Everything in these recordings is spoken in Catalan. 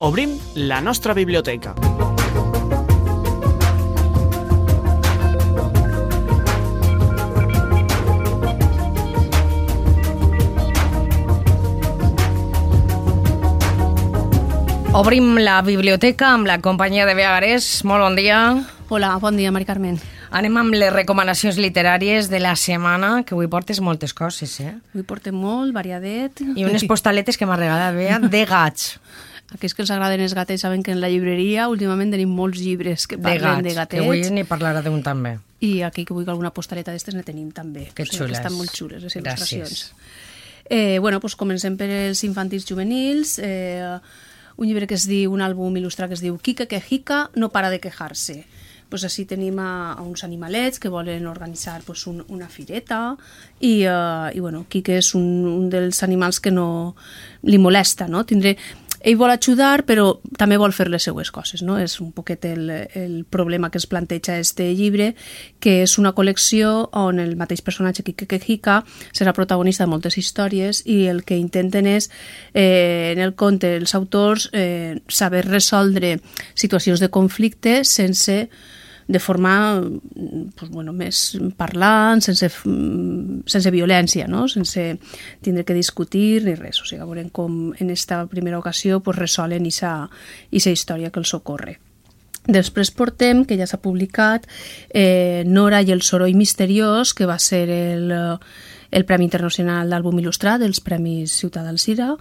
Obrim la nostra biblioteca. Obrim la biblioteca amb la companyia de Beagarés. Molt bon dia. Hola, bon dia, Mari Carmen. Anem amb les recomanacions literàries de la setmana, que avui portes moltes coses, eh? Avui portem molt, variadet. I unes postaletes que m'ha regalat Bea de gats. Aquells que els agraden els gatets saben que en la llibreria últimament tenim molts llibres que De parlen gats, de que gatets. avui n'hi parlarà d'un també. I aquí que vulgui alguna postaleta d'estes ne tenim també. Que O sigui. Que estan molt xules, les Gràcies. il·lustracions. Eh, bueno, doncs comencem per els infantils juvenils. Eh, un llibre que es diu, un àlbum il·lustrat que es diu Kika que Jica no para de quejar-se. Pues així tenim a, a uns animalets que volen organitzar pues, un, una fireta i, uh, i bueno, Kike és un, un dels animals que no li molesta, no? Tindré, ell vol ajudar però també vol fer les seues coses, no? És un poquet el, el problema que es planteja este llibre, que és una col·lecció on el mateix personatge Kike Kehika serà protagonista de moltes històries i el que intenten és, eh, en el conte, els autors, eh, saber resoldre situacions de conflicte sense de forma pues, bueno, més parlant, sense, sense violència, no? sense tindre que discutir ni res. O sigui, veurem com en esta primera ocasió pues, resolen aquesta història que els ocorre. Després portem, que ja s'ha publicat, eh, Nora i el soroll misteriós, que va ser el, el Premi Internacional d'Àlbum Il·lustrat, els Premis Ciutat d'Alcira,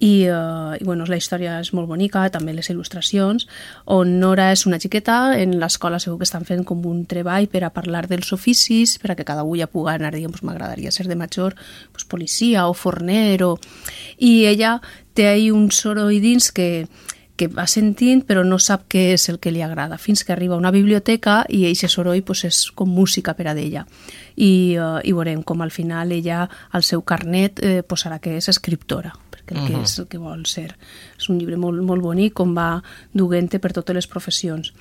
i, uh, i bueno, la història és molt bonica, també les il·lustracions, on Nora és una xiqueta, en l'escola segur que estan fent com un treball per a parlar dels oficis, per a que cada ja pugui anar dient, pues, m'agradaria ser de major pues, policia o forner, o... i ella té ahí un soroll dins que, que va sentint però no sap què és el que li agrada, fins que arriba a una biblioteca i eixe soroll pues, és com música per a d'ella. I, uh, I veurem com al final ella, al seu carnet, eh, posarà que és escriptora perquè el que és el que vol ser. És un llibre molt, molt bonic, com va duent per totes les professions.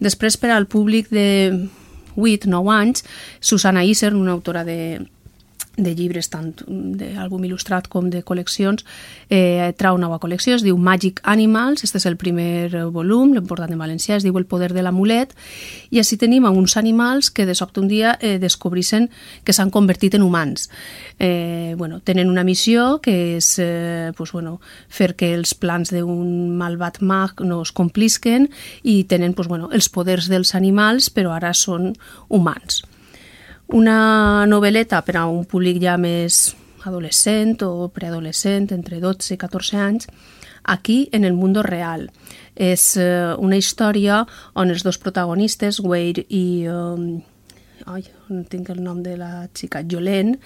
Després, per al públic de 8-9 anys, Susana Iser, una autora de, de llibres tant d'àlbum il·lustrat com de col·leccions eh, trau nova col·lecció, es diu Magic Animals este és el primer volum, l'hem portat en valencià es diu El poder de l'amulet i així tenim uns animals que de sobte un dia eh, descobrissen que s'han convertit en humans. Eh, bueno, tenen una missió que és eh, pues, bueno, fer que els plans d'un malvat mag no es complisquen i tenen pues, bueno, els poders dels animals però ara són humans una novel·leta per a un públic ja més adolescent o preadolescent, entre 12 i 14 anys, aquí en el mundo real. És eh, una història on els dos protagonistes, Wade i... Um, ai, no tinc el nom de la xica, Jolene,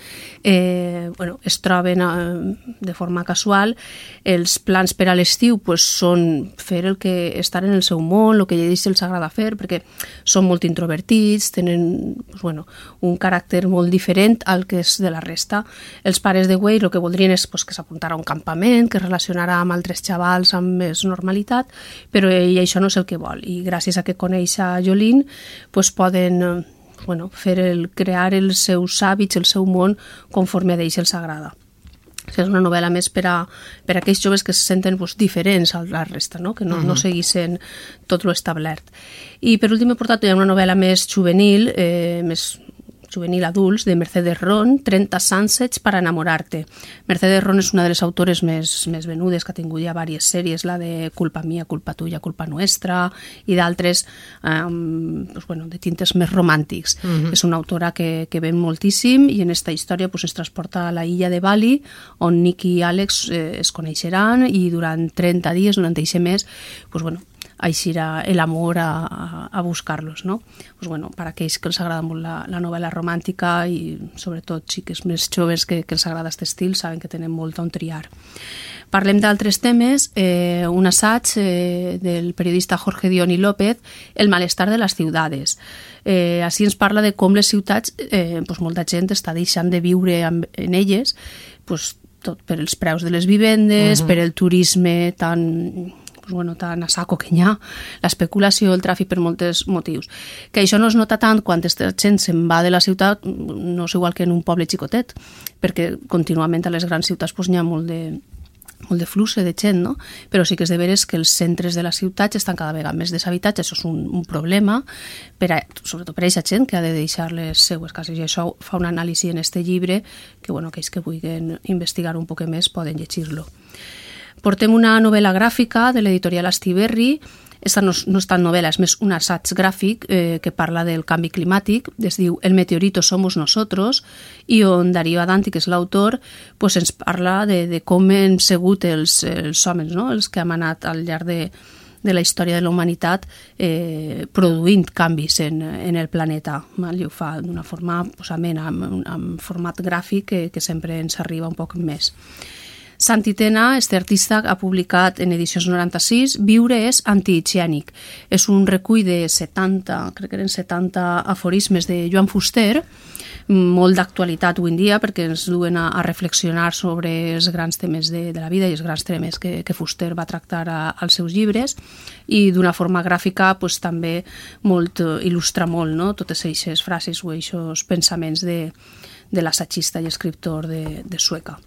eh, bueno, es troben eh, de forma casual. Els plans per a l'estiu pues, són fer el que estar en el seu món, el que ells els agrada fer, perquè són molt introvertits, tenen pues, bueno, un caràcter molt diferent al que és de la resta. Els pares de Wade el que voldrien és pues, que s'apuntara a un campament, que es relacionarà amb altres xavals amb més normalitat, però ell això no és el que vol. I gràcies a que coneix a Jolene, pues, poden eh, bueno, fer el, crear els seus hàbits, el seu món, conforme a ells els agrada. És una novel·la més per a, per a aquells joves que se senten pues, diferents a la resta, no? que no, uh -huh. no seguissin tot lo establert. I per últim he portat una novel·la més juvenil, eh, més juvenil adults de Mercedes Ron, 30 Sunsets para enamorarte. Mercedes Ron és una de les autores més, més venudes que ha tingut ja diverses sèries, la de Culpa mia, culpa tuya, culpa nuestra i d'altres um, pues, bueno, de tintes més romàntics. Uh -huh. És una autora que, que ven moltíssim i en esta història pues, es transporta a la illa de Bali on Nick i Àlex eh, es coneixeran i durant 30 dies, durant aquest mes, pues, bueno, aixirà l'amor a, a, a buscar-los, no? Pues bueno, per aquells que els agrada molt la, la novel·la romàntica i sobretot xiques més joves que, que els agrada aquest estil saben que tenen molt on triar. Parlem d'altres temes, eh, un assaig eh, del periodista Jorge Dioni López, El malestar de les ciutats. Eh, així ens parla de com les ciutats, eh, pues molta gent està deixant de viure amb, en elles, pues, tot per els preus de les vivendes, uh -huh. per el turisme tan pues, bueno, tan a saco que hi ha, l'especulació, el tràfic per molts motius. Que això no es nota tant quan aquesta gent se'n va de la ciutat, no és igual que en un poble xicotet, perquè contínuament a les grans ciutats pues, hi ha molt de, molt de flux de gent, no? però sí que és de veres que els centres de la ciutat estan cada vegada més deshabitats, això és un, un problema, per a, sobretot per a aquesta gent que ha de deixar les seues cases, i això fa un anàlisi en este llibre que, bueno, aquells que vulguin investigar un poc més poden llegir-lo. Portem una novel·la gràfica de l'editorial Astiberri, esta no, no és tan novel·la, és més un assaig gràfic eh, que parla del canvi climàtic, es diu El meteorito somos nosotros, i on Darío Adanti, que és l'autor, pues ens parla de, de com hem sigut els, els homes, no? els que hem anat al llarg de, de la història de la humanitat eh, produint canvis en, en el planeta. Val? I ho fa d'una forma pues, amena, amb, amb format gràfic que, que sempre ens arriba un poc més. Santi Tena, este artista, ha publicat en edicions 96 Viure és antihigiènic. És un recull de 70, crec que eren 70 aforismes de Joan Fuster, molt d'actualitat avui en dia perquè ens duen a, a reflexionar sobre els grans temes de, de la vida i els grans temes que, que Fuster va tractar a, als seus llibres i d'una forma gràfica pues, també molt eh, il·lustra molt no? totes aquestes frases o aquests pensaments de, de l'assagista i escriptor de, de Sueca.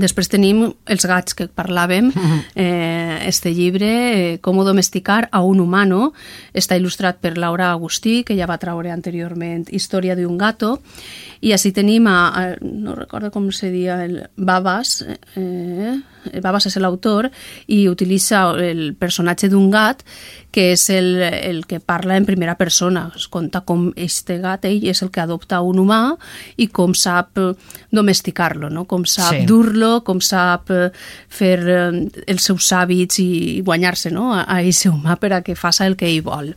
Després tenim Els gats, que parlàvem, eh, este llibre, eh, Com domesticar a un humano, està il·lustrat per Laura Agustí, que ja va traure anteriorment Història d'un gato, i així tenim, a, a no recordo com se dia, el Babas, eh, Babas és l'autor, i utilitza el personatge d'un gat, que és el, el que parla en primera persona. Es conta com este gat, ell és el que adopta un humà i com sap domesticar-lo, no? com sap sí. dur-lo, com sap fer els seus hàbits i guanyar-se no? a, a ese humà per a que faça el que ell vol.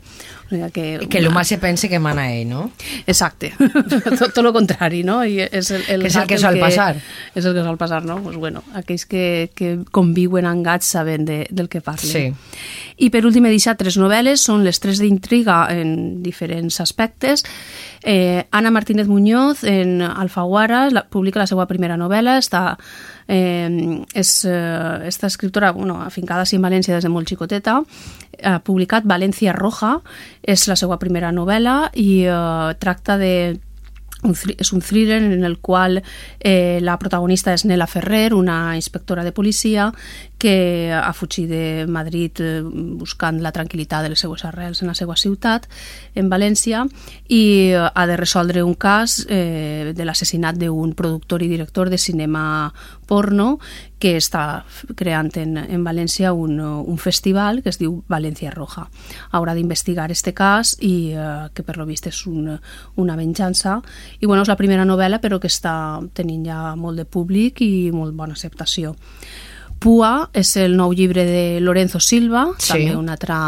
Que, que l'humà se pense que mana ell, no? Exacte, tot, tot lo contrari, no? I és el, el que és el que sol passar. És el que sol passar, no? Pues bueno, aquells que, que conviuen amb gats saben de, del que parlen. Sí. I per últim he deixat tres novel·les, són les tres d'intriga en diferents aspectes. Eh, Ana Martínez Muñoz, en Alfaguara, la, publica la seva primera novel·la, està eh, és, eh, esta escriptora bueno, afincada en València des de molt xicoteta, ha publicat València Roja, és la seva primera novel·la i eh, tracta de un, és un thriller en el qual eh, la protagonista és Nela Ferrer, una inspectora de policia que ha fugit de Madrid eh, buscant la tranquil·litat de les seues arrels en la seva ciutat, en València, i eh, ha de resoldre un cas eh, de l'assassinat d'un productor i director de cinema porno que està creant en, en València un, un festival que es diu València Roja. Haurà d'investigar este cas i eh, que per lo vist és un, una venjança i bueno, és la primera novel·la però que està tenint ja molt de públic i molt bona acceptació. Pua és el nou llibre de Lorenzo Silva, sí. també una altra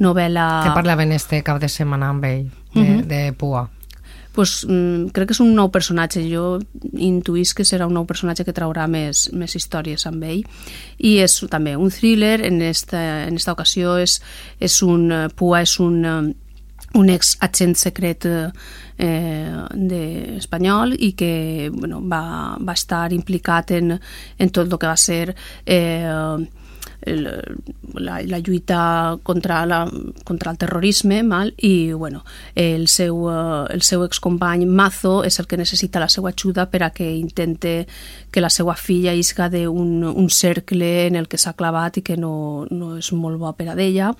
novel·la... Que parlaven este cap de setmana amb ell, de, uh -huh. de Pua pues, mm, crec que és un nou personatge. Jo intuís que serà un nou personatge que traurà més, més històries amb ell. I és també un thriller, en esta, en esta ocasió és, és un, Pua és un un ex agent secret eh, de, espanyol i que bueno, va, va estar implicat en, en tot el que va ser eh, la, la lluita contra, la, contra el terrorisme mal? i bueno, el seu, uh, el seu excompany Mazo és el que necessita la seva ajuda per a que intente que la seva filla isca d'un un cercle en el que s'ha clavat i que no, no és molt bo per a d'ella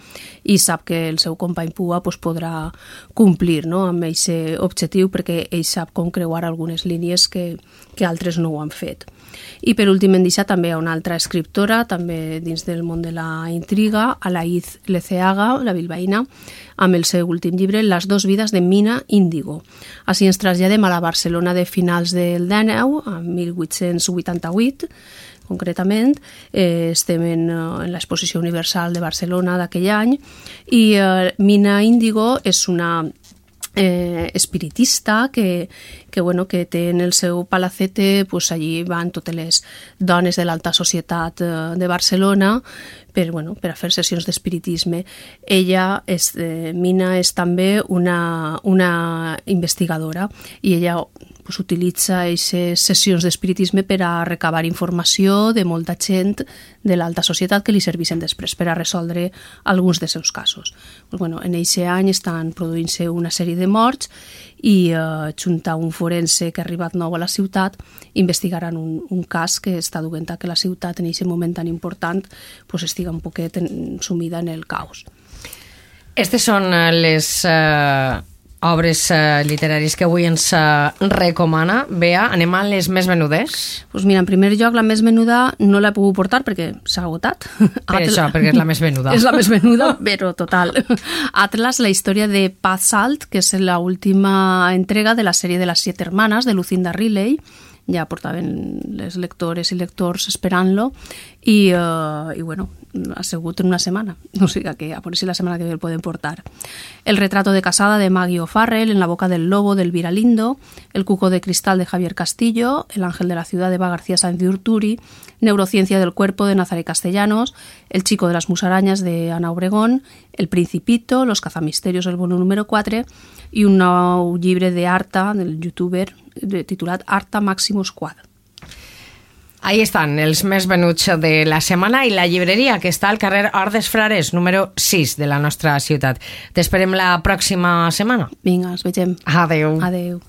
i sap que el seu company Pua pues, podrà complir no? amb aquest objectiu perquè ell sap com creuar algunes línies que, que altres no ho han fet. I per últim hem deixat també una altra escriptora, també dins del món de la intriga, Alaïz Leceaga, la bilbaïna, amb el seu últim llibre, Les dos vides de Mina Índigo. Així ens traslladem a la Barcelona de finals del 19, a 1888, concretament. Eh, estem en, eh, en l'exposició universal de Barcelona d'aquell any i eh, Mina Índigo és una eh, espiritista que, que, bueno, que té en el seu palacete, pues allí van totes les dones de l'alta societat eh, de Barcelona per, bueno, per a fer sessions d'espiritisme. Ella, és, eh, Mina, és també una, una investigadora i ella pues, utilitza aquestes sessions d'espiritisme per a recabar informació de molta gent de l'alta societat que li servissin després per a resoldre alguns dels seus casos. Pues, bueno, en aquest any estan produint-se una sèrie de morts i eh, junt a un forense que ha arribat nou a la ciutat investigaran un, un cas que està duent a que la ciutat en aquest moment tan important pues, estiga un poquet en, sumida en el caos. Estes són eh, les eh, obres eh, literàries que avui ens eh, recomana. Bea, anem a les més venudes? Pues mira, en primer lloc, la més venuda no l'he pogut portar perquè s'ha agotat. Per això, perquè és la més venuda. és la més venuda, però total. Atlas, la història de Paz Salt, que és la última entrega de la sèrie de les Siete Hermanas, de Lucinda Riley, ja portaven les lectores i lectors esperant-lo i, uh, bueno, ha sigut en una setmana, o sigui que a veure si la setmana que ve el portar. El retrato de casada de Maggie O'Farrell, En la boca del lobo de Elvira Lindo, El cuco de cristal de Javier Castillo, El ángel de la ciudad de Eva García Sáenz de Urturi, Neurociencia del cuerpo de Nazaret Castellanos, El chico de las musarañas de Ana Obregón, El principito, Los cazamisterios del bono número 4 i un nou llibre d'Arta, del youtuber, titulat Arta Maximus Quad. Ahí estan els més venuts de la setmana i la llibreria que està al carrer Ordes Frares, número 6 de la nostra ciutat. T'esperem la pròxima setmana. Vinga, ens vegem. Adeu. Adeu.